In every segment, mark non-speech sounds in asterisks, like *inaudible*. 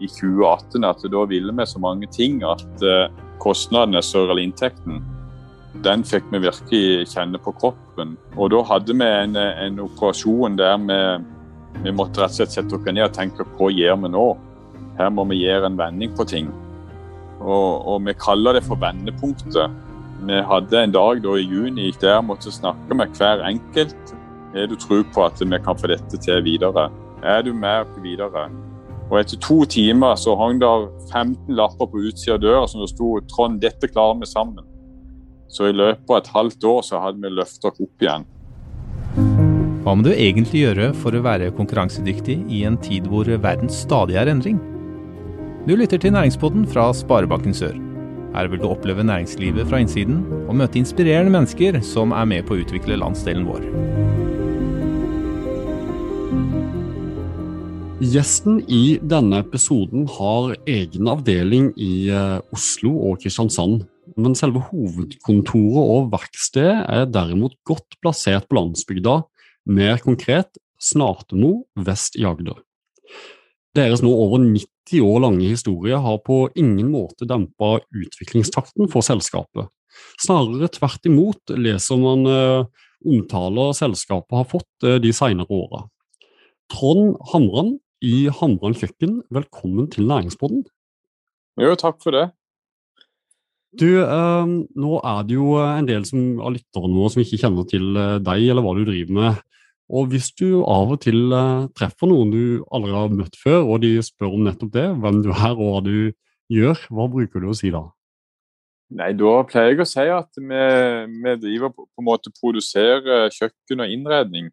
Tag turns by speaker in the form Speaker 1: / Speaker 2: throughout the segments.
Speaker 1: i 2018 at da ville vi så mange ting at uh, kostnadene større enn inntekten. Den fikk vi virkelig kjenne på kroppen. Og da hadde vi en, en operasjon der vi, vi, måtte rett og slett sette oss ned og tenke hva gjør vi nå? Her må vi gjøre en vending på ting. Og, og vi kaller det for vendepunktet. Vi hadde en dag da i juni der vi måtte snakke med hver enkelt. Er du tro på at vi kan få dette til videre? Er du med videre? Og etter to timer så hang det 15 lapper på utsida av døra som det sto 'Trond, dette klarer vi sammen'. Så i løpet av et halvt år så hadde vi løfta oss opp igjen.
Speaker 2: Hva må du egentlig gjøre for å være konkurransedyktig i en tid hvor verden stadig er endring? Du lytter til Næringspodden fra Sparebanken Sør. Her vil du oppleve næringslivet fra innsiden og møte inspirerende mennesker som er med på å utvikle landsdelen vår.
Speaker 3: Gjesten i denne episoden har egen avdeling i eh, Oslo og Kristiansand. Men selve hovedkontoret og verkstedet er derimot godt plassert på landsbygda, mer konkret Snartemo vest i Agder. Deres nå over 90 år lange historie har på ingen måte dempa utviklingstakten for selskapet. Snarere tvert imot leser man uh, omtaler selskapet har fått uh, de senere åra. Trond Hamran i Hamran kjøkken, velkommen til Næringspodden.
Speaker 1: Jo, takk for det.
Speaker 3: Du, eh, nå er det jo en del som, av lytterne våre som ikke kjenner til deg eller hva du driver med. Og hvis du av og til uh, treffer noen du aldri har møtt før, og de spør om nettopp det, hvem du er og hva du gjør, hva bruker du å si da?
Speaker 1: Nei, Da pleier jeg å si at vi, vi driver på, på en måte produserer kjøkken og innredning.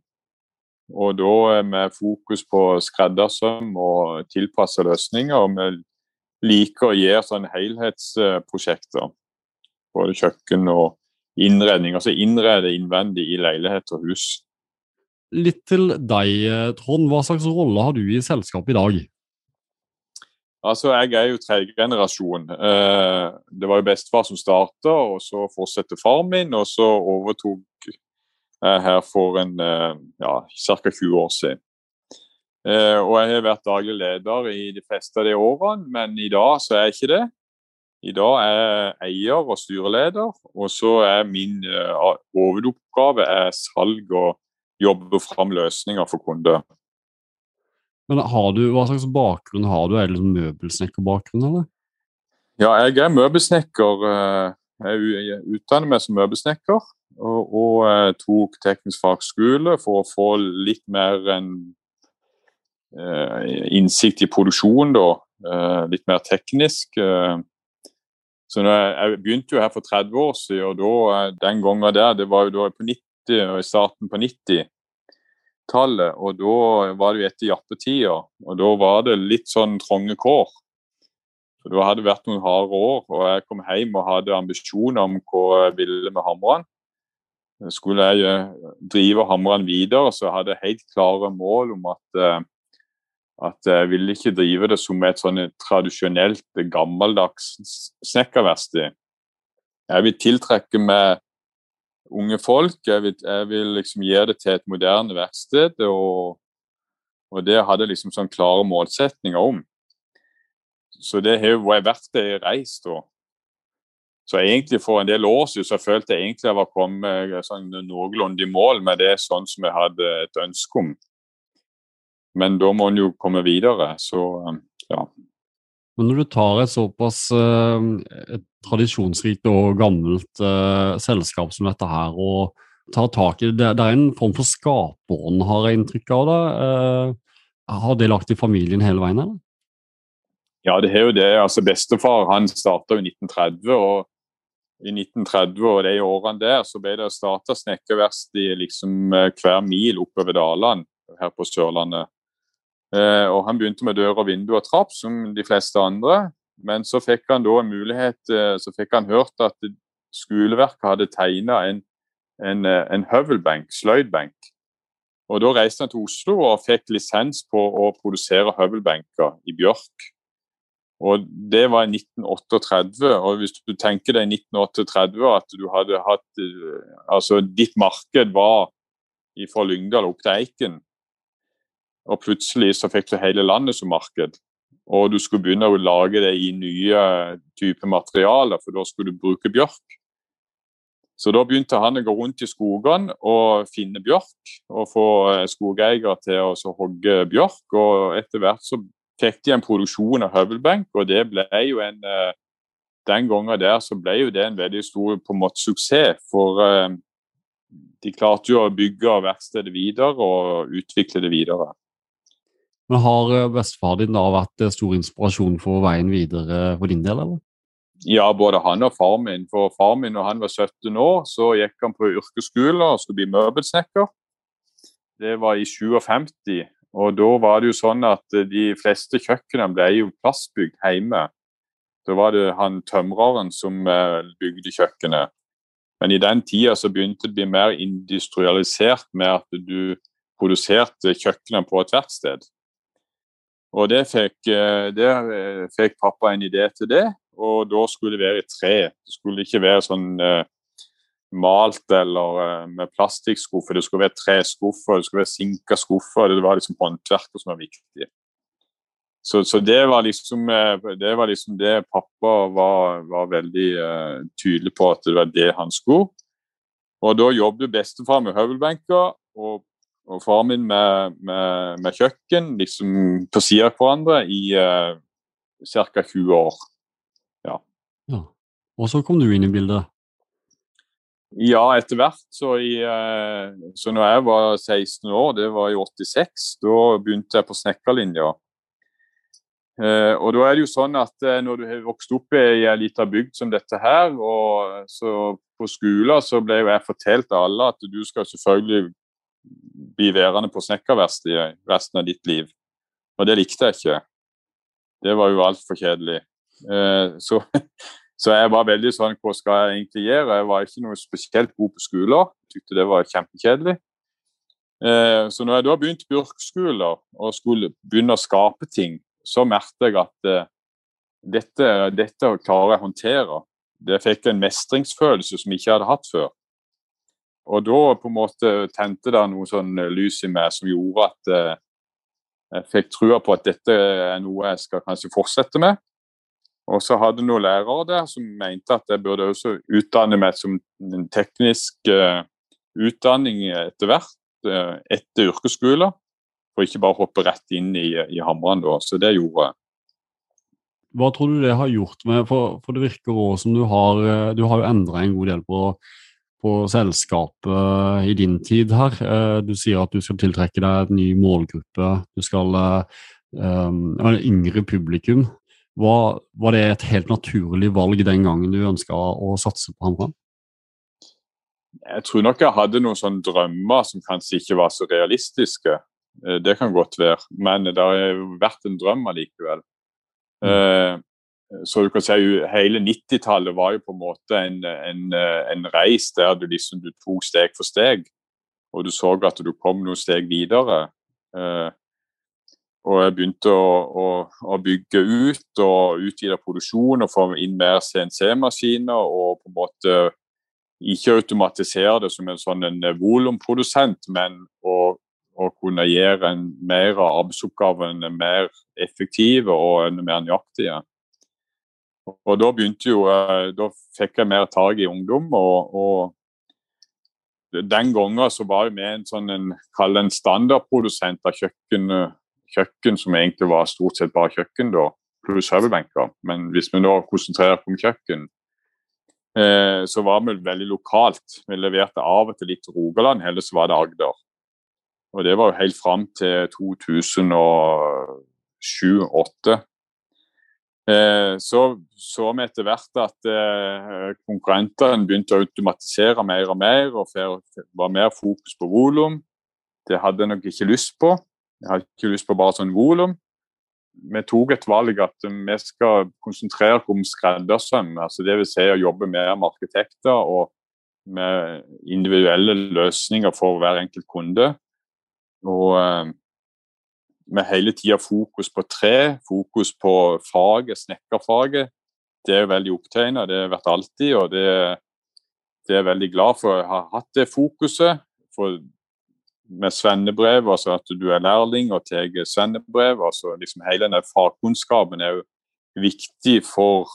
Speaker 1: Og da med fokus på skreddersøm og tilpassa løsninger. Og vi liker å gjøre sånn helhetsprosjekter. Både kjøkken og innredning. Altså innrede innvendig i leilighet og hus.
Speaker 3: Litt til deg, Trond. Hva slags rolle har du i selskapet i dag?
Speaker 1: Altså, Jeg er jo tredje generasjon. Eh, det var jo bestefar som starta, og så fortsatte far min. Og så overtok her for en eh, ja, ca. 20 år siden. Eh, og jeg har vært daglig leder i de fleste av de årene, men i dag så er jeg ikke det. I dag er jeg eier og styreleder, og så er min hovedoppgave er salg og jobbe fram løsninger for kunder.
Speaker 3: Men har du, Hva slags bakgrunn har du? Er det liksom møbelsnekkerbakgrunn, eller?
Speaker 1: Ja, jeg er møbelsnekker. Eh, jeg utdanner meg som møbelsnekker. Og, eh, tok teknisk fagskole for å få litt mer en eh, innsikt i produksjon, da. litt mer teknisk. Så jeg, begynte jo her for 30 år siden, og da, den gangen der, det var jo da på 90 og i starten på 90-tallet. Og da var det jo etter jappetida, og da var det litt sånn trange kår. For Da hadde det vært noen harde år, og jeg kom hjem og hadde ambisjoner om hva jeg ville med Hamran. Skulle jeg eh, drive Hamran videre, så hadde jeg helt klare mål om at, eh, at jeg ville ikke drive det som et sånn tradisjonelt, gammeldags snekkerverksted. Jeg vil tiltrekke meg unge folk. Jeg vil, jeg vil liksom gjøre det til et moderne verksted. Og, og det hadde jeg liksom sånn klare målsetninger om. Så det har jo vært det jeg reist. Og. Så egentlig for en del år siden så følte jeg egentlig jeg var kommet sånn, noenlunde i mål med det sånn som jeg hadde et ønske om. Men da må en jo komme videre. Så ja.
Speaker 3: Men når du tar et såpass eh, et tradisjonsrikt og gammelt eh, selskap som dette her, og tar tak i det, det er en form for skaperånd, har jeg inntrykk av det. Eh, har det lagt i familien hele veien, eller?
Speaker 1: Ja, det har jo det. Altså, Bestefar han starta i 1930. og i 1930 og de årene der så ble det starta snekkerverksted liksom hver mil oppover dalene her på Sørlandet. Eh, og Han begynte med dør vinduer vindu og trapp, som de fleste andre. Men så fikk han da en mulighet, eh, så fikk han hørt at skoleverket hadde tegna en, en, eh, en høvelbenk, sløydbenk. Og Da reiste han til Oslo og fikk lisens på å produsere høvelbenker i bjørk. Og Det var i 1938. og Hvis du tenker deg i 1938 at du hadde hatt Altså, ditt marked var fra Lyngdal opp til Eiken, og plutselig så fikk du hele landet som marked. Og du skulle begynne å lage det i nye typer materialer, for da skulle du bruke bjørk. Så da begynte han å gå rundt i skogene og finne bjørk, og få eh, skogeiere til å hogge bjørk. Og etter hvert så fikk de en produksjon av høvelbenk, og det ble jo en eh, Den gangen der så ble jo det en veldig stor på en måte suksess. For eh, de klarte jo å bygge verkstedet videre og utvikle det videre.
Speaker 3: Men Har bestefar din da vært stor inspirasjon for veien videre for din del, eller?
Speaker 1: Ja, både han og far min. For far min, når han var 17 år, så gikk han på yrkesskole og skulle bli møbelsnekker. Det var i 57. Og da var det jo sånn at de fleste kjøkkenene ble jo plastbygd hjemme. Da var det han tømreren som eh, bygde kjøkkenet. Men i den tida så begynte det å bli mer industrialisert med at du produserte kjøkkenet på et verksted. Og det fikk, eh, det eh, fikk pappa en idé til det, og da skulle det være i tre. Det skulle ikke være sånn eh, malt eller eh, med plastikkskuffer. Det skulle være treskuffer, det skulle være sinka skuffer. Det var liksom håndverket som var viktig. Så, så det, var liksom, eh, det, var liksom, det pappa var, var veldig uh, tydelig på at det var det han skulle. Og da jobbet bestefar med høvelbenker og, og far min med, med, med, kjøkken liksom på sida av hverandre i uh, ca. 20 år.
Speaker 3: Ja. Og så kom du inn i bildet?
Speaker 1: Ja, etter hvert. Så, i, eh, så når jeg var 16 år, det var i 86, da begynte jeg på snekkerlinja. Eh, og da er det jo sånn at eh, når du har vokst opp i ei lita bygd som dette her, og så på skolen så ble jo jeg fortalt av alle at du skal selvfølgelig bli værende på snekkerverkstedet resten av ditt liv. Og det likte jeg ikke. Det var jo altfor kjedelig. Så, *laughs* så, jeg var veldig sånn Hva skal jeg egentlig gjøre? Jeg var ikke noe spesielt god på skoler. Jeg tykte det var kjempekjedelig. Eh, så når jeg da begynte på yrkesskoler og skulle begynne å skape ting, så merket jeg at eh, dette, dette klarer jeg å håndtere. Det fikk en mestringsfølelse som jeg ikke hadde hatt før. Og da på en måte tente det noe sånn lys i meg som gjorde at jeg fikk trua på at dette er noe jeg skal kanskje fortsette med. Og så hadde noen lærere der som mente at jeg burde også utdanne meg som en teknisk uh, utdanning etter hvert, uh, etter yrkesskolen. For ikke bare hoppe rett inn i, i hammeren da. Så det gjorde jeg.
Speaker 3: Hva tror du det har gjort med For, for det virker også som du har eh, Du har jo endra en god del på, på selskapet i din tid her. Du sier at du skal tiltrekke deg en ny målgruppe. Du skal um, en yngre publikum. Var, var, det et helt naturlig valg den gangen du ønska å satse på HamKam?
Speaker 1: Jeg tror nok jeg hadde noen sånne drømmer som kanskje ikke var så realistiske. Eh, det kan godt være, men det har vært en drøm allikevel. Mm. Eh, så du kan si Hele 90-tallet var jo på en måte en, en, en reis der du liksom du tok steg for steg. Og du så at du kom noen steg videre. Eh, og jeg begynte å, å, å, bygge ut og utvide produksjon og få inn mer CNC-maskiner. Og på en måte ikke automatisere det som en sånn en volumprodusent, men å, å, kunne gjøre en mer av arbeidsoppgavene mer effektive og mer nøyaktige. Og da begynte jo, eh, da fikk jeg mer tak i ungdom. og, og den gangen så var vi en sånn en, en standardprodusent av kjøkken kjøkken som egentlig var stort sett bare kjøkken, da, pluss høvelbenker. Men hvis vi nå konsentrerer oss om kjøkken, eh, så var vi veldig lokalt. Vi leverte av og til litt Rogaland, ellers var det Agder. Og det var jo helt fram til 2007-2008. Eh, så så vi etter hvert at eh, konkurrentene begynte å automatisere mer og mer, og var mer fokus på volum. Det hadde jeg nok ikke lyst på. Jeg har ikke lyst på bare sånn volum. Vi tok et valg at vi skal konsentrere oss om skreddersøm. Altså Dvs. Si å jobbe mer med arkitekter og med individuelle løsninger for hver enkelt kunde. Og eh, med hele tida fokus på tre, fokus på faget, snekkerfaget. Det er veldig opptegna, det har vært alltid. og det, det er jeg veldig glad for å ha hatt det fokuset. For med svennebrev, altså at du er lærling og tar svennebrev. altså liksom Hele den fagkunnskapen er jo viktig for,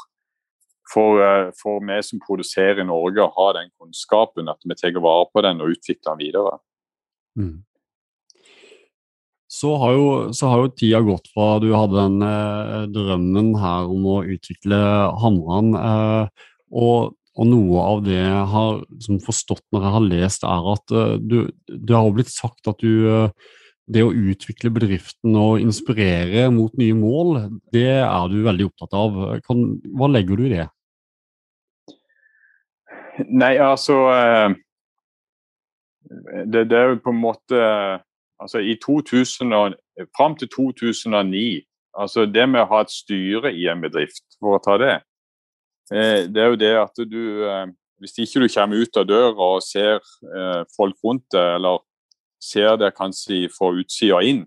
Speaker 1: for, eh, for vi som produserer i Norge, å ha den kunnskapen, at vi tar vare på den og utvikler den videre. Mm.
Speaker 3: Så har, jo, så har, jo, tida gått fra du hadde den eh, drømmen her om å utvikle Hamran, eh, og og noe av det jeg har liksom, forstått når jeg har lest, er at uh, du, det har blitt sagt at du uh, det å utvikle bedriften og inspirere mot nye mål, det er du veldig opptatt av. Kan, hva legger du i det?
Speaker 1: Nei, altså uh, det, det, er jo på en måte Altså i 2000 og, Fram til 2009, altså det med å ha et styre i en bedrift, for å ta det, Eh, det er jo det at du eh, Hvis ikke du kommer ut av døra og ser eh, folk rundt deg, eller ser det kanskje fra utsida inn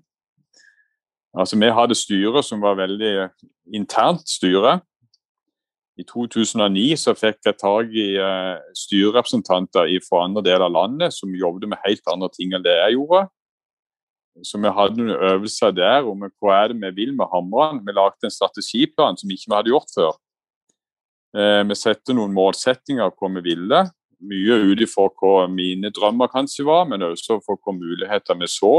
Speaker 1: Altså, Vi hadde styre som var veldig internt styre. I 2009 så fikk jeg tak i styrerepresentanter fra andre deler av landet som jobbet med helt andre ting enn det jeg gjorde. Så vi hadde noen øvelser der om hva er det vi vil med Hamran. Vi lagde en strategiplan som ikke vi hadde gjort før. Eh, vi setter noen målsettinger hvor vi ville. Mye ut ifra hva mine drømmer kanskje var, men også for hva muligheter vi så.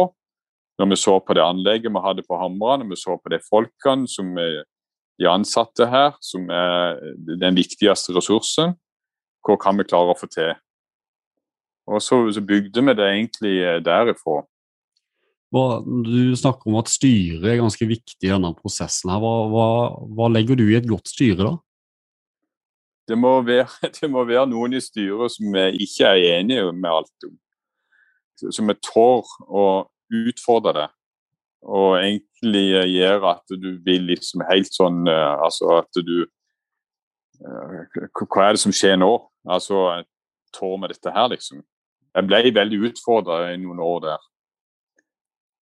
Speaker 1: Når vi så på det anlegget vi hadde på Hamran, vi så på de folkene som er de ansatte her, som er den viktigste ressursen. Hva kan vi klare å få til? Og så, så bygde vi det egentlig eh, derifra.
Speaker 3: Du snakker om at styret er ganske viktig i denne prosessen. her. Hva, hva, hva legger du i et godt styre, da?
Speaker 1: Det må, være, *laughs* det må være noen i styret som vi ikke er enige med alt om. Som vi tør å utfordre det. Og egentlig gjør at du blir liksom helt sånn eh, Altså at du eh, Hva er det som skjer nå? Altså, tår med dette her, liksom. Jeg ble veldig utfordra i noen år der.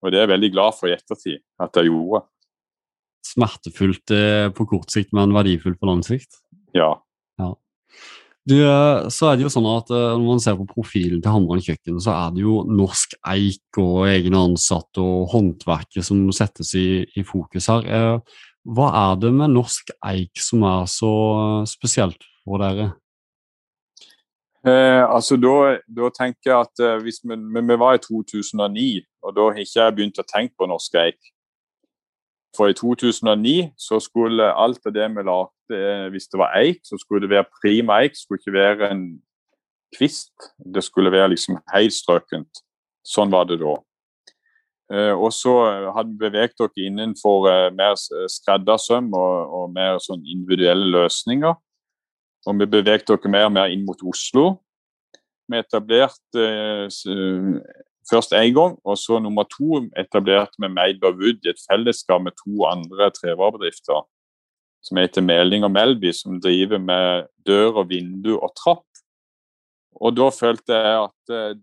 Speaker 1: Og det er jeg veldig glad for i ettertid at jeg gjorde.
Speaker 3: Smertefullt eh, på kort sikt, men verdifullt på lang sikt?
Speaker 1: Ja,
Speaker 3: ja. Du, eh, så er det jo sånn at eh, Når man ser på profilen til Hamran kjøkken, så er det jo norsk eik og egne ansatte og håndverket som settes i, i, fokus her. Eh, hva er det med norsk eik som er så spesielt for dere?
Speaker 1: Eh, altså da, da, tenker jeg at hvis vi, vi, var i 2009, og da har ikke jeg begynt å tenke på norsk eik. For i 2009 så skulle alt av det vi lagde, eh, hvis det var eik, så skulle det være prima eik. Det skulle ikke være en kvist. Det skulle være liksom helt strøkent. Sånn var det da. Uh, og så hadde vi beveget oss innenfor uh, mer skreddersøm og, og, mer sånn individuelle løsninger. Og vi beveget oss mer og mer inn mot Oslo. Vi etablerte uh, først én gang, og så nummer to etablerte vi Made Wood i et fellesskap med to andre trevarebedrifter som heter Meling og Melby, som driver med dør og vindu og trapp. Og da følte jeg at eh,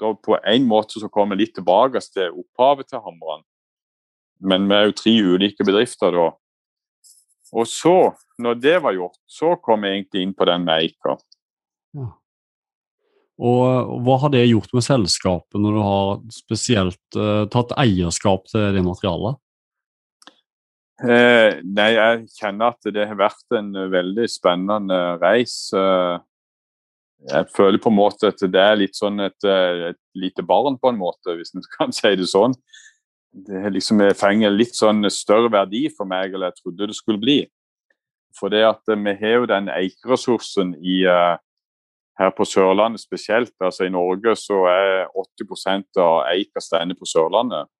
Speaker 1: da på en måte så kom vi litt tilbake til opphavet til Hamran. Men vi er jo tre ulike bedrifter da. Og så, når det var gjort, så kom jeg egentlig inn på den med. Ja.
Speaker 3: Og hva har det gjort med selskapet når du har spesielt uh, tatt eierskap til det materialet?
Speaker 1: Eh, nei, jeg kjenner at det har vært en veldig spennende reis. Eh, jeg føler på en måte at det er litt sånn et, eh, et lite barn, på en måte, hvis en kan si det sånn. Det liksom fenger litt sånn større verdi for meg enn jeg trodde det skulle bli. For det at vi har jo den eikeressursen i, uh, her på Sørlandet spesielt. Altså I Norge så er 80% av eika stender på Sørlandet.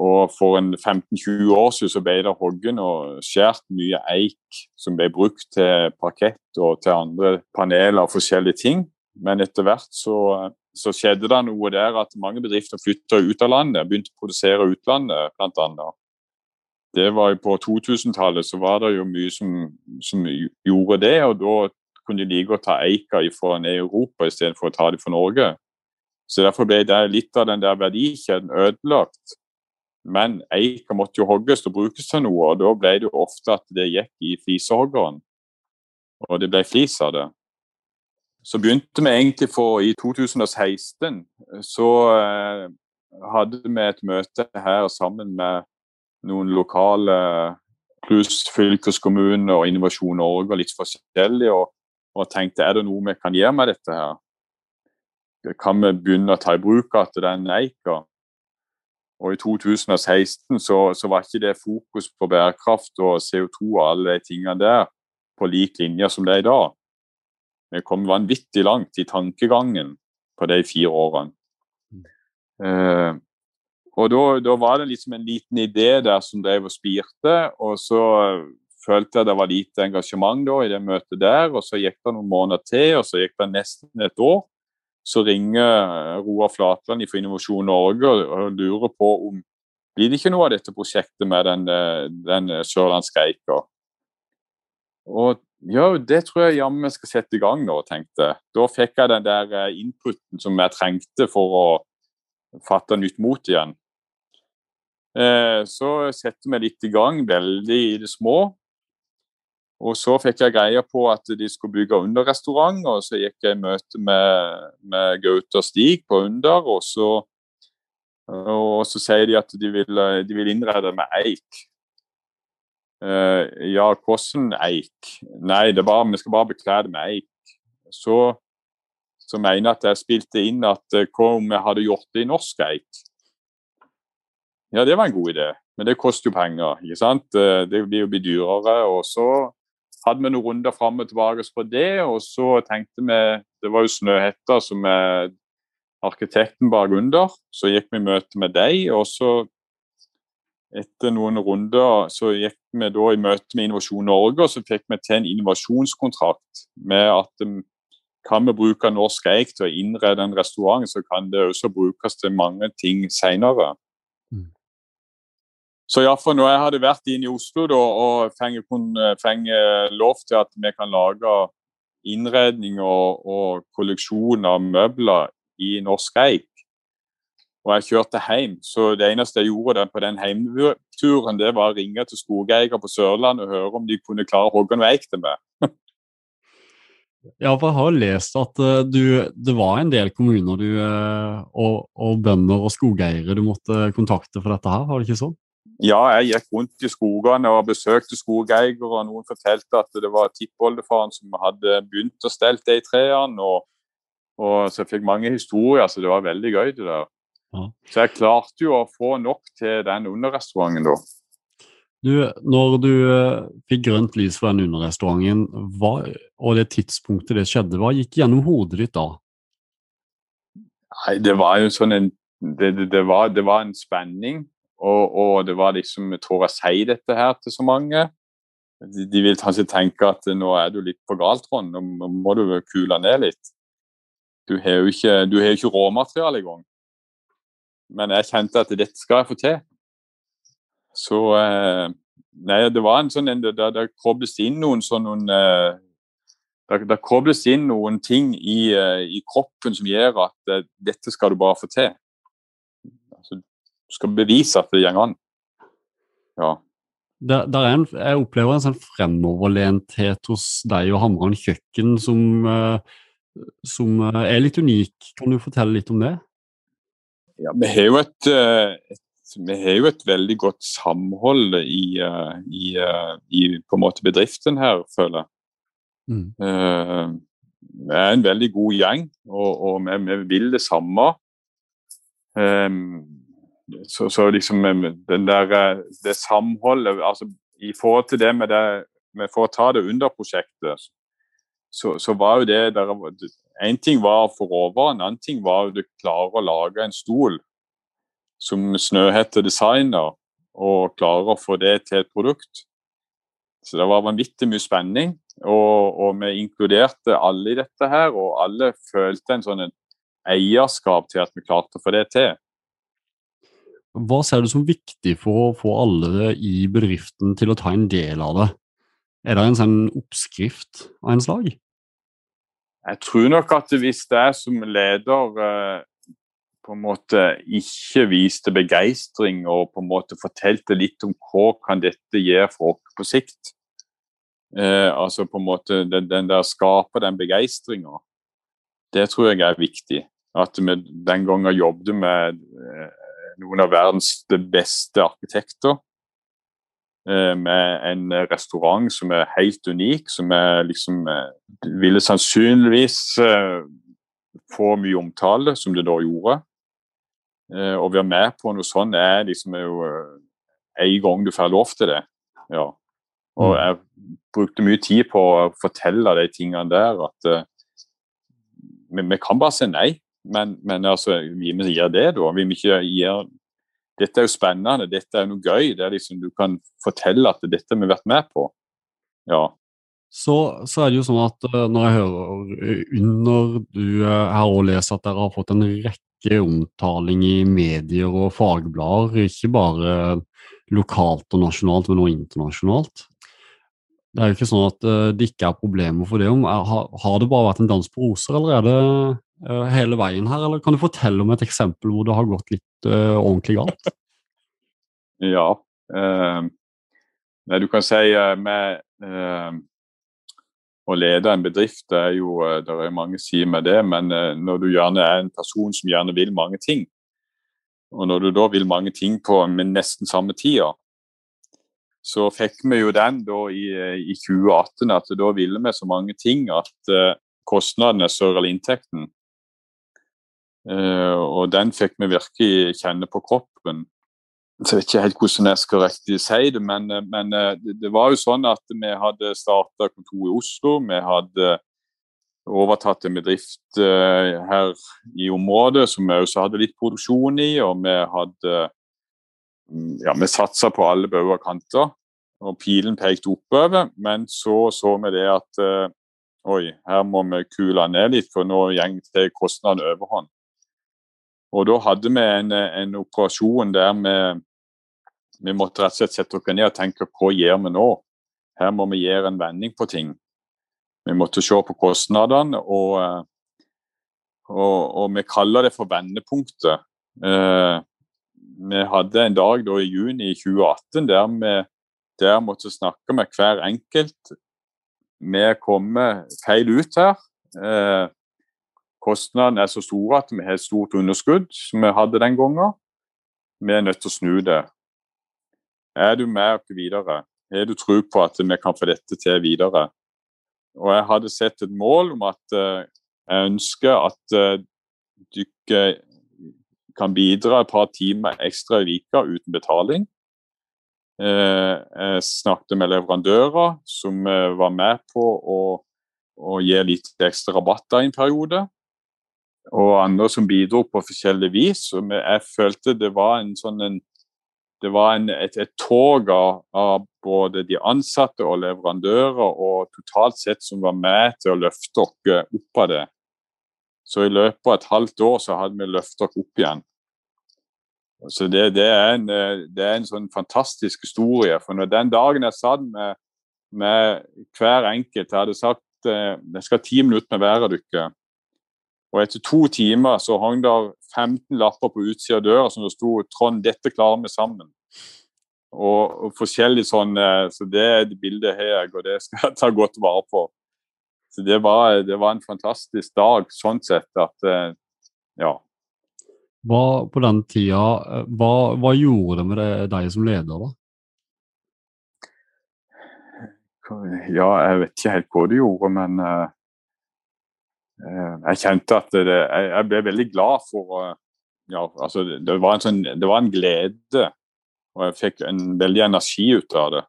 Speaker 1: Og For en 15-20 år siden så ble det hoggen og skåret mye eik som ble brukt til parkett og til andre paneler og forskjellige ting. Men etter hvert så, så skjedde det noe der at mange bedrifter flytta ut av landet, begynte å produsere utlandet bl.a. Det var jo På 2000-tallet så var det jo mye som, som gjorde det, og da kunne de like å ta eika fra Europa istedenfor å ta det fra Norge. Så Derfor ble det litt av den der verdikjeden ødelagt. Men eika måtte jo hogges og brukes til noe, og da ble det jo ofte at det gikk i flisehoggeren. Og det ble flis av det. så begynte vi egentlig for I 2016 så eh, hadde vi et møte her sammen med noen lokale pluss fylkeskommune og Innovasjon Norge og litt forskjellig, og, og, tenkte er det noe vi kan gjøre med dette her? Kan vi begynne å ta i bruk igjen den eika? Og I 2016 så, så, var ikke det fokus på bærekraft og CO2 og alle de tingene der på lik linje som det er i dag. Vi kom vanvittig langt i tankegangen på de fire årene. Mm. Eh, og da, da, var det liksom en liten idé der som drev og spirte, og så følte jeg det var lite engasjement da i det møtet der. og Så gikk det noen måneder til, og så gikk det nesten et år. Så ringer Roar Flatland fra Innovasjon Norge og lurer på om blir det ikke noe av dette prosjektet med den, den sørlandske. Og ja, det tror jeg jammen jeg skal sette i gang nå, tenkte jeg. Da fikk jeg den der eh, inputen som jeg trengte for å fatte nytt mot igjen. Eh, så setter vi litt i gang, veldig i det små. Og så fikk jeg greie på at de skulle bygge underrestaurant, og så gikk jeg i møte med, med Gaute og Stig på Under, og så, og så sier de at de vil, de vil innrede med eik. Uh, ja, hvordan eik? Nei, var, vi skal bare bekle det med eik. Så, så mener jeg at jeg spilte inn at uh, hva om jeg hadde gjort det i norsk eik? Ja, det var en god idé, men det koster jo penger. ikke sant? Uh, det blir jo dyrere. Og så hadde vi noen runder fram og tilbake på det, og så tenkte vi Det var jo Snøhetta som er arkitekten bak under. Så gikk vi i møte med deg, og så etter noen runder så gikk vi da i møte med Innovasjon Norge, og så fikk vi til en innovasjonskontrakt med at um, kan vi bruke norsk eik til å innrede en restaurant, så kan det også brukes til mange ting senere. Så for når jeg hadde vært inne i Oslo da, og fengt lov til at vi kan lage innredning og, og kolleksjon av møbler i norsk eik, og jeg kjørte hjem. Så det eneste jeg gjorde på den heimturen, det var å ringe til skogeier på Sørlandet og høre om de kunne klare å hogge noe eik til meg.
Speaker 3: ja, for jeg har lest at uh, du, det var en del kommuner du, og, og, bønder og skogeiere du måtte kontakte for dette her, var det ikke sånn?
Speaker 1: Ja, jeg gikk rundt i skogene og besøkte skogeiere, og noen fortalte at det var tippoldefaren som hadde begynt å stelle de trærne. Og, og, så jeg fikk mange historier, så det var veldig gøy. det der. Så jeg klarte jo å få nok til den underrestauranten da.
Speaker 3: Du, når du uh, fikk grønt lys fra den underrestauranten, hva, og det tidspunktet det skjedde, hva gikk gjennom hodet ditt da?
Speaker 1: Nei, det var jo sånn en Det, det, det, var, det var, en spenning, og, og, det var liksom tror jeg sier dette her til så mange. De, de vil kanskje tenke at nå er du litt på galt, Trond. Nå må du kule ned litt. Du har jo ikke, du har ikke råmateriale engang. Men jeg kjente at dette skal jeg få til. Så eh, Nei, det var en sånn en, det, det kobles inn noen sånn noen eh, det, kobles inn noen ting i, eh, i kroppen som gjør at dette skal du bare få til. Du skal bevise at det går an. Ja.
Speaker 3: Der, der en, jeg opplever en sånn fremoverlenthet hos deg og Hamran kjøkken som, som er litt unik. Kan du fortelle litt om det?
Speaker 1: Ja, vi har jo et, eh, et, har jo et veldig godt samhold i, eh, i, eh, i på en måte bedriften her, føler jeg. Mm. Vi er en veldig god gjeng, og, og vi, vi, vil det samme. Um, så, så, liksom den der, det samholdet altså I forhold til det med det med For å ta det under prosjektet, så, så var jo det der, en ting var råvarer, en annen ting var at du klarer å lage en stol som Snøhette designer, og klarer å få det til et produkt. Så det var vanvittig mye spenning, og, og, vi inkluderte alle i dette her. Og alle følte en sånn eierskap til at vi klarte å få det til.
Speaker 3: Hva ser du som viktig for å få alle i bedriften til å ta en del av det? Er det en sånn oppskrift av en slag?
Speaker 1: Jeg tror nok at hvis er som leder eh, på en måte ikke viste begeistring og på en måte fortalte litt om hva kan dette gjøre for oss på sikt, eh, altså på en måte den, den der skaper den begeistringa, Det tror jeg er viktig. At vi den gangen jobbet med noen av verdens beste arkitekter. Med en restaurant som er helt unik, som er liksom Ville sannsynligvis få mye omtale, som det da gjorde. Å være med på noe sånt er liksom jo en gang du får lov til det. Ja. Og mm. jeg brukte mye tid på å fortelle de tingene der. At vi, vi, kan bare si nei. Men, men altså, vi må gjøre det, da. Vi må ikke gjøre Dette er jo spennende, dette er noe gøy. det er liksom Du kan fortelle at dette har vi vært med på. Ja.
Speaker 3: Så, så, er det jo sånn at uh, når jeg hører under du uh, her og leser at dere har fått en rekke omtaling i medier og fagblader, ikke bare lokalt og nasjonalt, men også internasjonalt. Det er jo ikke sånn at uh, det ikke er problemer for det. Har, det bare vært en dans på roser, eller er det hele veien her? Eller kan du fortelle om et eksempel hvor det har gått litt uh, ordentlig galt? *laughs*
Speaker 1: Ja. du kan si med å lede en bedrift, det er jo det er mange sider med det, men når du gjerne er en person som gjerne vil mange ting, og når du da vil mange ting på med nesten samme tida, så fikk vi jo den da i, i 2018 at da ville vi så mange ting at kostnadene større enn inntekten. Uh, og den fikk vi virkelig kjenne på kroppen. Så jeg vet ikke helt hvordan jeg skal riktig si det, men, eh, men det, det, var jo sånn at vi hadde starta kontor i Oslo. Vi hadde overtatt en bedrift her i området som vi også hadde litt produksjon i. Og vi hadde ja, vi satsa på alle bauger og kanter, og pilen pekte oppover. Men så så vi det at uh, oi, her må vi kule ned litt, for nå går kostnaden overhånd. Og da hadde vi en, en operasjon der vi, vi, måtte rett og slett sette oss ned og tenke hva gjør vi nå? Her må vi gjøre en vending på ting. Vi måtte se på kostnadene, og, og, og vi kaller det for vendepunktet. Eh, vi hadde en dag da, i juni 2018 der vi der måtte snakke med hver enkelt. Vi kommer feil ut her. Eh, kostnadene er så store at vi har et stort underskudd, som vi hadde den gangen. Vi er nødt til å snu det. Er du med oss videre? Har du tro på at vi kan få dette til videre? Og jeg hadde sett et mål om at uh, jeg ønsker at uh, dere kan bidra et par timer ekstra i vika uten betaling. Eh, jeg snakket med leverandører som eh, var med på å, å gi litt ekstra rabatter i en periode. Og andre som bidro på forskjellig vis. Og jeg følte det var en sånn en, det var en, et, et, tog av, av, både de ansatte og leverandører, og totalt sett som var med til å løfte oss opp av det. Så i løpet av et halvt år så hadde vi løftet oss opp igjen. Så det, det, er en, det, er en, sånn fantastisk historie. For når den dagen jeg satt med, med hver enkelt Jeg hadde sagt eh, jeg skal ha ti minutter med hver av dere. Og etter to timer så hang det 15 lapper på utsida av døra som det sto 'Trond, dette klarer vi sammen'. Og, og forskjellig sånn, eh, Så det er et bildet har jeg, og det skal jeg ta godt vare på. Så det var, det var en fantastisk dag sånn sett at Ja.
Speaker 3: Hva, på den tida, eh, hva, hva gjorde det med deg som leder, da?
Speaker 1: Ja, jeg vet ikke helt hva det gjorde, men uh, jeg kjente at det, jeg, ble veldig glad for uh, ja, altså det, var en sånn, det var en glede, og jeg fikk en veldig energi ut av det.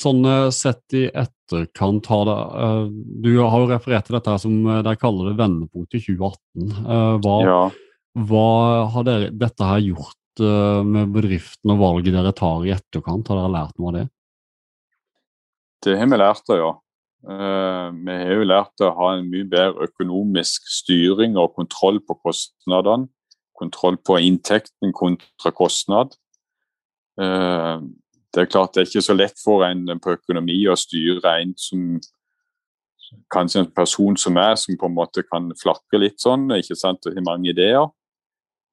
Speaker 3: Sånn sett i etterkant har det Du har jo referert til dette som eh, de kaller det vendepunkt i 2018. Uh, hva, ja. hva, har dere, dette her gjort med bedriften og valget dere tar i etterkant? Har dere lært noe av det?
Speaker 1: Det har vi lært av, ja. Vi har jo lært å ha en mye bedre økonomisk styring og kontroll på kostnadene. Kontroll på inntekten kontra kostnad. Uh, det er klart det er ikke så lett for en på økonomi å styre en som kanskje en person som er, som på en måte kan flakke litt sånn, ikke sant, og har mange ideer.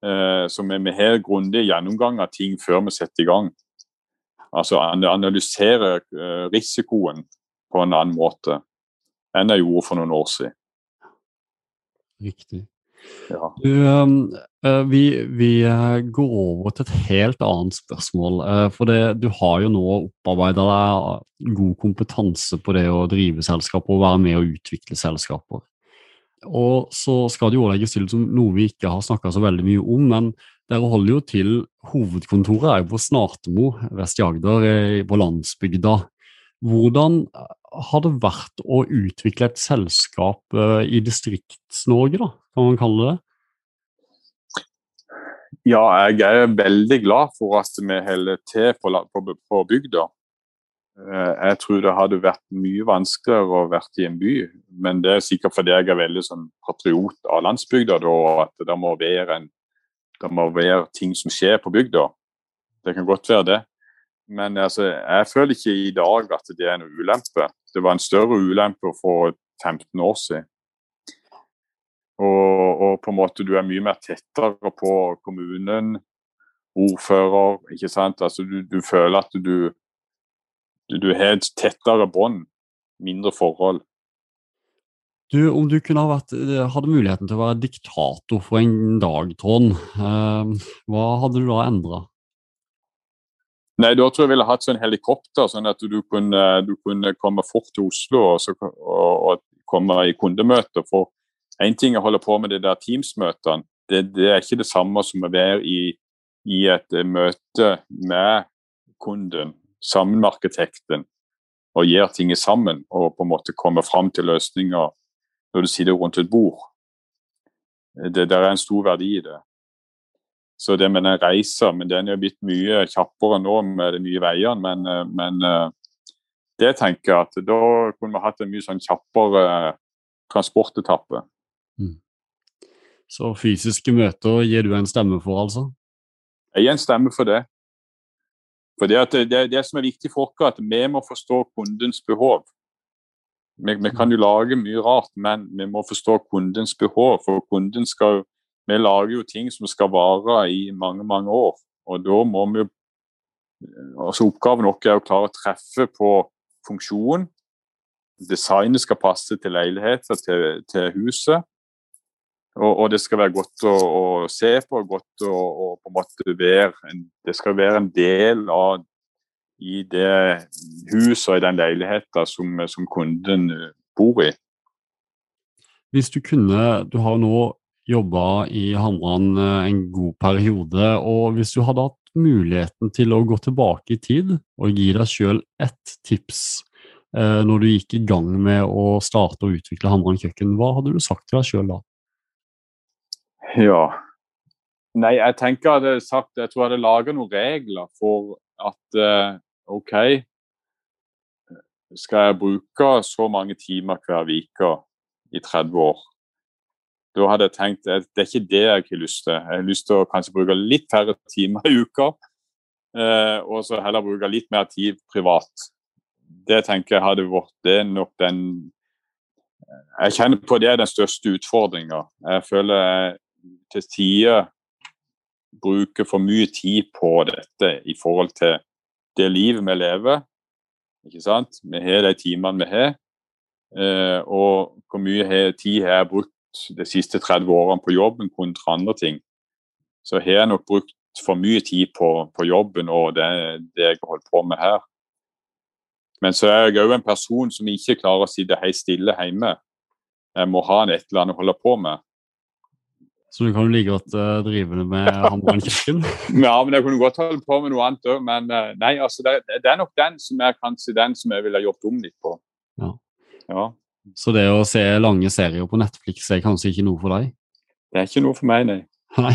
Speaker 1: Eh, så vi, har grundig gjennomgang av ting før vi setter i gang. Altså analysere eh, risikoen på en annen måte enn jeg gjorde for noen år siden.
Speaker 3: Riktig.
Speaker 1: Ja.
Speaker 3: Du, uh, vi, vi, går over til et helt annet spørsmål. For det, du har jo nå opparbeida deg god kompetanse på det å drive selskaper og være med å utvikle selskaper. Og så skal det jo legges til som noe vi ikke har snakka så veldig mye om, men dere holder jo til Hovedkontoret er jo på Snartemo vest i Agder, på landsbygda. Hvordan har det vært å utvikle et selskap eh, i Distrikts-Norge, da, kan man kalle det?
Speaker 1: Ja, jeg er veldig glad for at vi holder til på, på, på bygda. Eh, jeg tror det hadde vært mye vanskeligere å være i en by, men det er sikkert fordi jeg er veldig sånn patriot av landsbygda, og at det må, være en, det må være ting som skjer på bygda. Det kan godt være det. Men altså, jeg føler ikke i dag at det er en ulempe. Det var en større ulempe for 15 år siden. Og, og, på en måte du er mye mer tettere på kommunen, ordfører, ikke sant. Altså du, du føler at du, du, har et tettere bånd, mindre forhold.
Speaker 3: Du, om du kunne ha vært, hadde muligheten til å være diktator for en dag, Trond, eh, hva hadde du da endra?
Speaker 1: Nei, Da tror jeg vi ville hatt sånn helikopter, sånn at du kunne, du kunne komme fort til Oslo og, så, og, og komme i kundemøter. For én ting er å holde på med de der Teams-møtene, det, det, er ikke det samme som å være i, i et møte med kunden, sammen med arkitekten, og gjøre ting sammen. Og på en måte komme fram til løsninger når du sitter rundt et bord. Det der er en stor verdi i det. Så det med den reisa, men den er blitt mye kjappere nå med de nye veiene. Men, eh, men eh, det tenker jeg at da kunne vi hatt en mye sånn kjappere transportetappe. Mm.
Speaker 3: Så fysiske møter gir du en stemme for, altså?
Speaker 1: Jeg gir en stemme for det. For det, det, det som er viktig for oss, er at vi må forstå kundens behov. Vi, vi, kan jo lage mye rart, men vi må forstå kundens behov. For kunden skal jo vi lager jo ting som skal vare i mange, mange år. Og da må vi altså Oppgaven vår er å klare å treffe på funksjon. Designet skal passe til leiligheter, til, til huset. Og, og, det skal være godt å, å se på, godt å, å, på en måte være en, Det skal være en del av i det huset og i den leiligheten som, som kunden bor i.
Speaker 3: Hvis du kunne Du har nå jobba i Hamran eh, en god periode. og Hvis du hadde hatt muligheten til å gå tilbake i tid og gi deg sjøl ett tips eh, når du gikk i gang med å starte og utvikle Hamran kjøkken, hva hadde du sagt til deg sjøl da?
Speaker 1: Ja, Nei, jeg tenker jeg hadde sagt Jeg tror jeg hadde laga noen regler for at eh, OK Skal jeg bruke så mange timer hver uke i 30 år? Da hadde jeg tenkt at det er ikke det jeg har lyst til. Jeg har lyst til å kanskje bruke litt færre timer i uka, eh, og så heller bruke litt mer tid privat. Det tenker jeg hadde vært det nok den Jeg kjenner på det er den største utfordringa. Jeg føler jeg til tider bruker for mye tid på dette i forhold til det livet vi lever. Ikke sant? Vi har de timene vi har. Eh, og hvor mye tid har jeg brukt de siste 30 årene på jobben kontra andre ting, så har jeg nok brukt for mye tid på, på jobben og det, det jeg har holdt på med her. Men så er jeg òg en person som ikke klarer å sitte helt stille hjemme. Jeg må ha et eller annet å holde på med.
Speaker 3: Så du kan jo like godt uh, drive med hammer kjøkken? *laughs*
Speaker 1: ja, men jeg kunne godt holde på med noe annet òg. Men uh, nei, altså, det, det, er nok den som er kanskje den som jeg ville gjort om litt på.
Speaker 3: Ja.
Speaker 1: ja.
Speaker 3: Så det å se lange serier på Netflix er kanskje ikke noe for deg?
Speaker 1: Det er ikke noe for meg, nei.
Speaker 3: nei.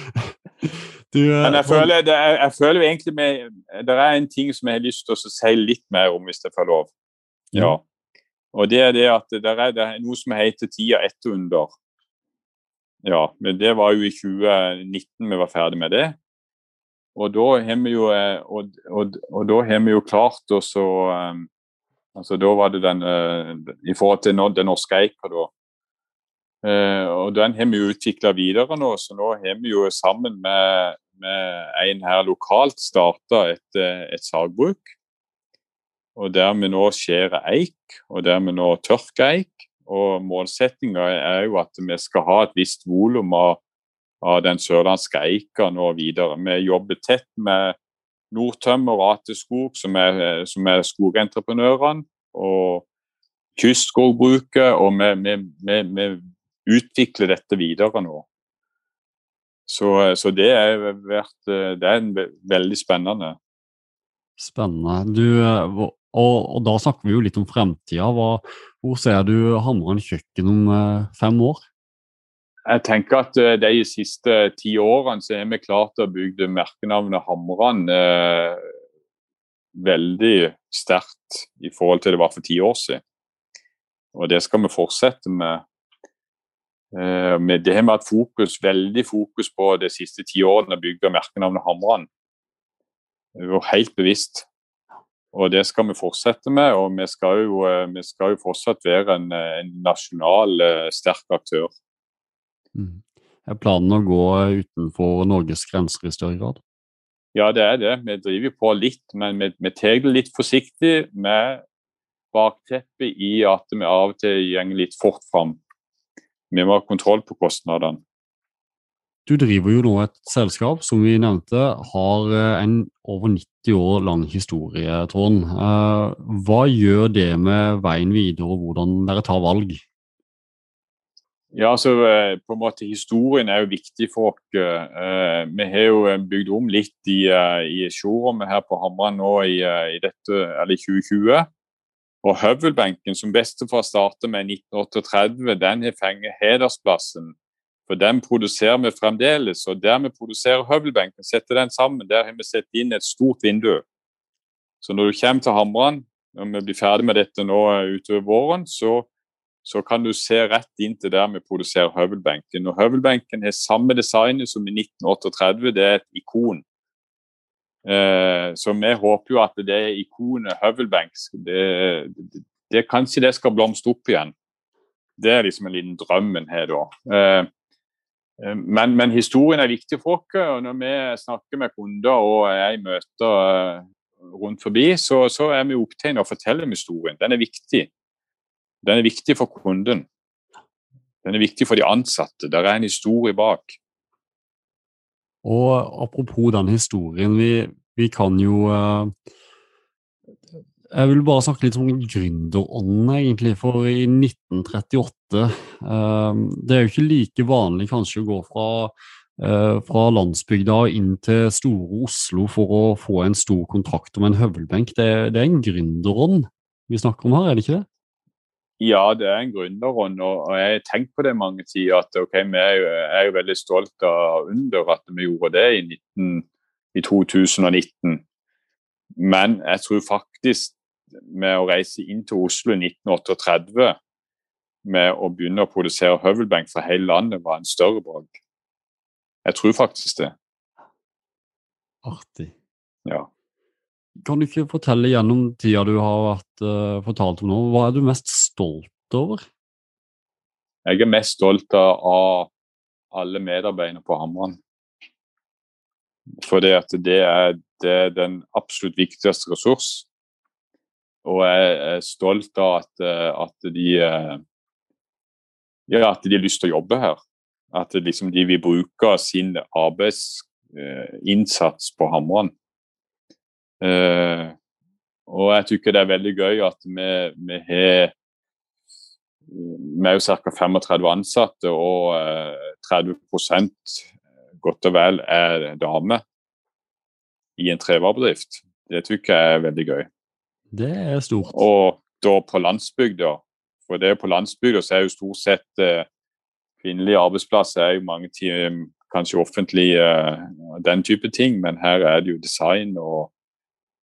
Speaker 3: *laughs*
Speaker 1: du, uh, Men jeg føler, det er, jeg føler egentlig med, Det er en ting som jeg har lyst til å si litt mer om, hvis det får lov. Ja. Og det er det at det er, det er noe som heter tida etter under. Ja, men det var jo i 2019 vi var ferdig med det. Og da har vi jo, eh, og, og, og da har vi jo klart å så um, Altså, da var det den uh, I forhold til den norske eika, da. Uh, og den har vi utvikla videre nå, så nå har vi jo sammen med, med en her lokalt starta et, eh, et sagbruk. Og der vi nå skjærer eik, og der vi nå tørker eik. og målsettinga er jo at vi skal ha et visst volum av, av, den sørlandske eika nå videre. Vi jobber tett med Nordtømmer og Ateskog, som er, som er skogentreprenørene, og kystskogbruket. Og vi, vi, vi, vi utvikler dette videre nå. Så, så det, er vært, det er veldig spennende.
Speaker 3: Spennende. Du, og, og, da snakker vi jo litt om fremtida. Hvor ser du Hamran kjøkken om fem år?
Speaker 1: Jeg tenker at eh, de siste ti årene så har vi klart å bygge merkenavnet Hamran eh, veldig sterkt i forhold til det var for ti år siden. Og det skal vi fortsette med. Eh, med det har vi hatt fokus, veldig fokus på de siste ti årene å bygge merkenavnet Hamran. Helt bevisst. Og det skal vi fortsette med. Og vi skal jo, eh, vi skal jo fortsatt være en, en nasjonal eh, sterk aktør.
Speaker 3: Mm. Er planen å gå utenfor Norges grenser i større grad?
Speaker 1: Ja, det er det. Vi driver på litt, men vi, vi tar det litt forsiktig med bakteppet i at vi av og til går litt fort fram. Vi må ha kontroll på kostnadene.
Speaker 3: Du driver jo nå et selskap som vi nevnte har eh, en over 90 år lang historie, Trond. Eh, hva gjør det med veien videre, og hvordan dere tar valg?
Speaker 1: Ja, altså eh, på en måte Historien er jo viktig for oss. Vi har jo bygd om litt i, i showrommet her på Hamran nå i, i, dette, eller i 2020. Og Høvelbenken, som bestefar startet med i 1938, den har fengt hedersplassen. For den produserer vi fremdeles. Og der vi produserer høvelbenken, setter den sammen, der har vi satt inn et stort vindu. Så når du kommer til Hamran, når vi blir ferdig med dette nå utover våren, så, så kan du se rett inn til der vi produserer høvelbenken. Og høvelbenken har samme design som i 1938, det er et ikon. Eh, så vi håper jo at det ikonet høvelbenk det, det, det, Kanskje det skal blomstre opp igjen. Det er liksom en liten drøm en har da. Eh, eh, men, men, historien er viktig for oss. og Når vi snakker med kunder og er i møter rundt forbi, så, så er vi opptatt av å fortelle om historien. Den er viktig. Den er viktig for kunden. Den er viktig for de ansatte. Der er en historie bak.
Speaker 3: Og apropos den historien, vi, vi kan jo uh, Jeg vil bare snakke litt om gründerånden, egentlig. For i 1938 uh, eh, Det er jo ikke like vanlig kanskje å gå fra, uh, fra landsbygda inn til store Oslo for å få en stor kontrakt om en høvelbenk. Det, det er en gründerånd vi snakker om her, er det ikke det?
Speaker 1: Ja, det er en gründerånd, og jeg har tenkt på det mange tider. at okay, Vi er jo, er jo, veldig stolt av under at vi gjorde det i, 19, i 2019. Men jeg tror faktisk med å reise inn til Oslo i 1938 med å begynne å produsere høvelbenk for hele landet var en større bragd. Jeg tror faktisk det.
Speaker 3: Artig.
Speaker 1: Ja.
Speaker 3: Kan du ikke fortelle gjennom tida du har vært, uh, fortalt om nå, hva er du mest stolt over?
Speaker 1: Jeg er mest stolt av alle medarbeiderne på Hamran. For det, er, det er den absolutt viktigste ressurs. Og jeg er stolt av at, eh, at, de eh, ja, at de har lyst til å jobbe her. At liksom de vil bruke sin arbeidsinnsats på Hamran. Uh, og jeg tykker det er veldig gøy at vi, vi har vi er jo ca. 35 ansatte, og uh, 30 godt og vel er damer i en trevarebedrift. Det tykker jeg er veldig gøy.
Speaker 3: Det er stort.
Speaker 1: Og da på landsbygda. For det er på landsbygda så er jo stort sett kvinnelige arbeidsplasser er jo mange timer kanskje offentlig, uh, den type ting, men her er det jo design og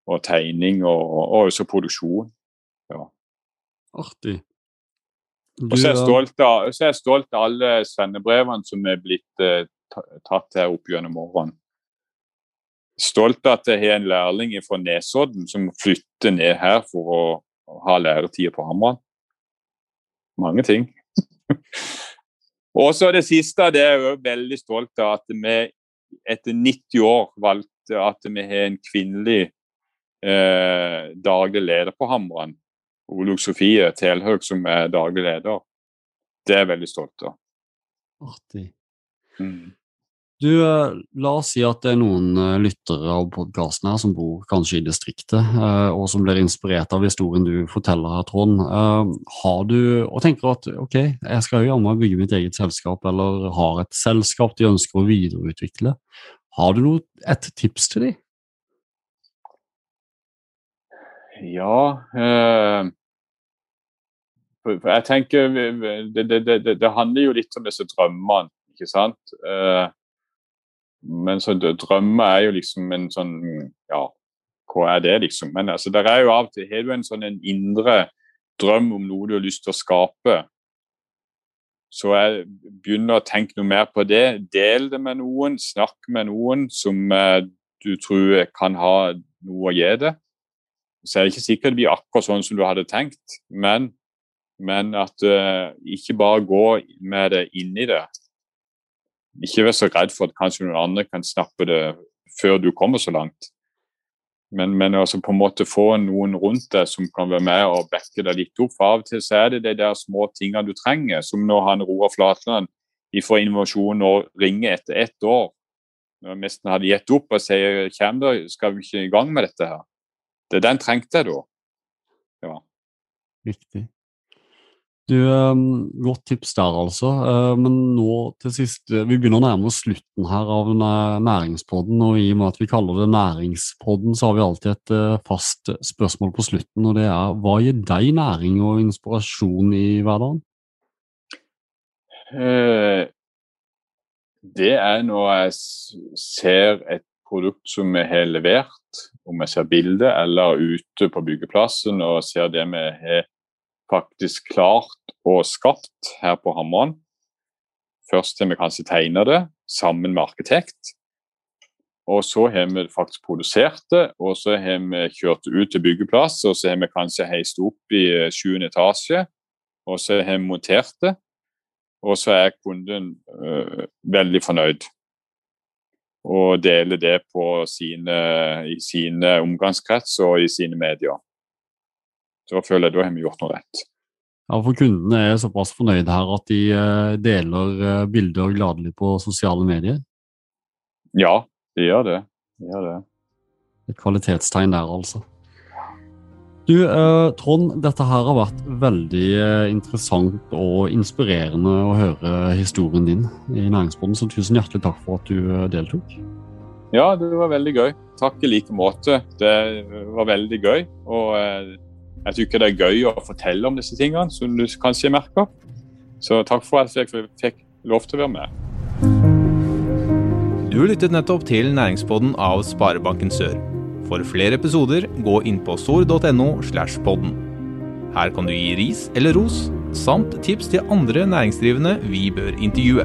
Speaker 1: og tegning, og, og også produksjon. Ja.
Speaker 3: Artig.
Speaker 1: Du, og så er jeg stolt av, så er jeg stolt av alle sendebrevene som er blitt eh, tatt her opp gjennom årene. Stolt av at jeg har en lærling fra Nesodden som flytter ned her for å, å ha læretid på Hamran. Mange ting. *laughs* og så det siste, det er jeg veldig stolt av at vi etter 90 år valgte at vi har en kvinnelig eh, daglig leder på Hamran. Olaug Sofie Telhaug som er daglig leder. Det er jeg veldig stolt av.
Speaker 3: Artig.
Speaker 1: Mm.
Speaker 3: Du, eh, La oss si at det er noen eh, lyttere av podkasten her som bor kanskje i distriktet, eh, og som blir inspirert av historien du forteller her, Trond. Har du, og tenker at ok, jeg skal jo jammen bygge mitt eget selskap, eller har et selskap de ønsker å videreutvikle. Har du noe, et tips til dem?
Speaker 1: Ja eh, Jeg tenker det, det, det, det, handler jo litt om disse drømmene, ikke sant. Eh, men så drømmer er jo liksom en sånn Ja, hva er det, liksom? Men altså, det er jo av og til Har du en sånn en indre drøm om noe du har lyst til å skape, så jeg begynner å tenke noe mer på det. Del det med noen, snakk med noen som eh, du tror kan ha noe å gi det. Så er det ikke sikkert det blir akkurat sånn som du hadde tenkt, men, men at uh, ikke bare gå med det inni det, ikke vær så redd for at kanskje noen andre kan snappe det før du kommer så langt. Men, men altså på en måte få noen rundt deg som kan være med og backe deg litt opp. For Av og til så er det de der små tingene du trenger, som når han Roar Flatland får innovasjon og ringer etter ett år. Når jeg nesten hadde gitt opp og sier kjem da, skal vi ikke i gang med dette her. Det Den trengte jeg da. Ja.
Speaker 3: Riktig. Du, um, Godt tips der, altså. Uh, men nå til sist Vi begynner å nærme oss slutten her av næringspodden. Og i og med at vi kaller det næringspodden, så har vi alltid et uh, fast spørsmål på slutten. Og det er hva gir deg næring og inspirasjon i hverdagen?
Speaker 1: Det er når jeg ser et produkt som vi har levert, om jeg ser bildet eller ute på byggeplassen og ser det vi har faktisk klart og skapt her på Hammeren. Først har vi kanskje tegna det sammen med arkitekt. Og så har vi faktisk produsert det, og så har vi kjørt det ut til byggeplass. Og så har vi kanskje heist opp i sjuende etasje, og så har vi montert det. Og så er kunden øh, veldig fornøyd. Og deler det på sine, i sine omgangskrets og i sine medier. Da føler jeg da har vi gjort noe rett.
Speaker 3: Ja, for Kundene er såpass fornøyde her at de eh, deler eh, bilder gladelig på sosiale medier?
Speaker 1: Ja, de gjør det. De gjør det.
Speaker 3: Et kvalitetstegn der, altså. Du, eh, Trond, dette her har vært veldig eh, interessant og inspirerende å høre historien din i Næringsboden, så tusen hjertelig takk for at du eh, deltok.
Speaker 1: Ja, det var veldig gøy. Takk i like måte. Det var veldig gøy. og... Eh, jeg syns det er gøy å fortelle om disse tingene, som du kanskje merker. Så takk for at jeg fikk lov til å være med.
Speaker 2: Du lyttet nettopp til Næringsboden av Sparebanken Sør. For flere episoder, gå inn på sor.no. slash podden. Her kan du gi ris eller ros, samt tips til andre næringsdrivende vi bør intervjue.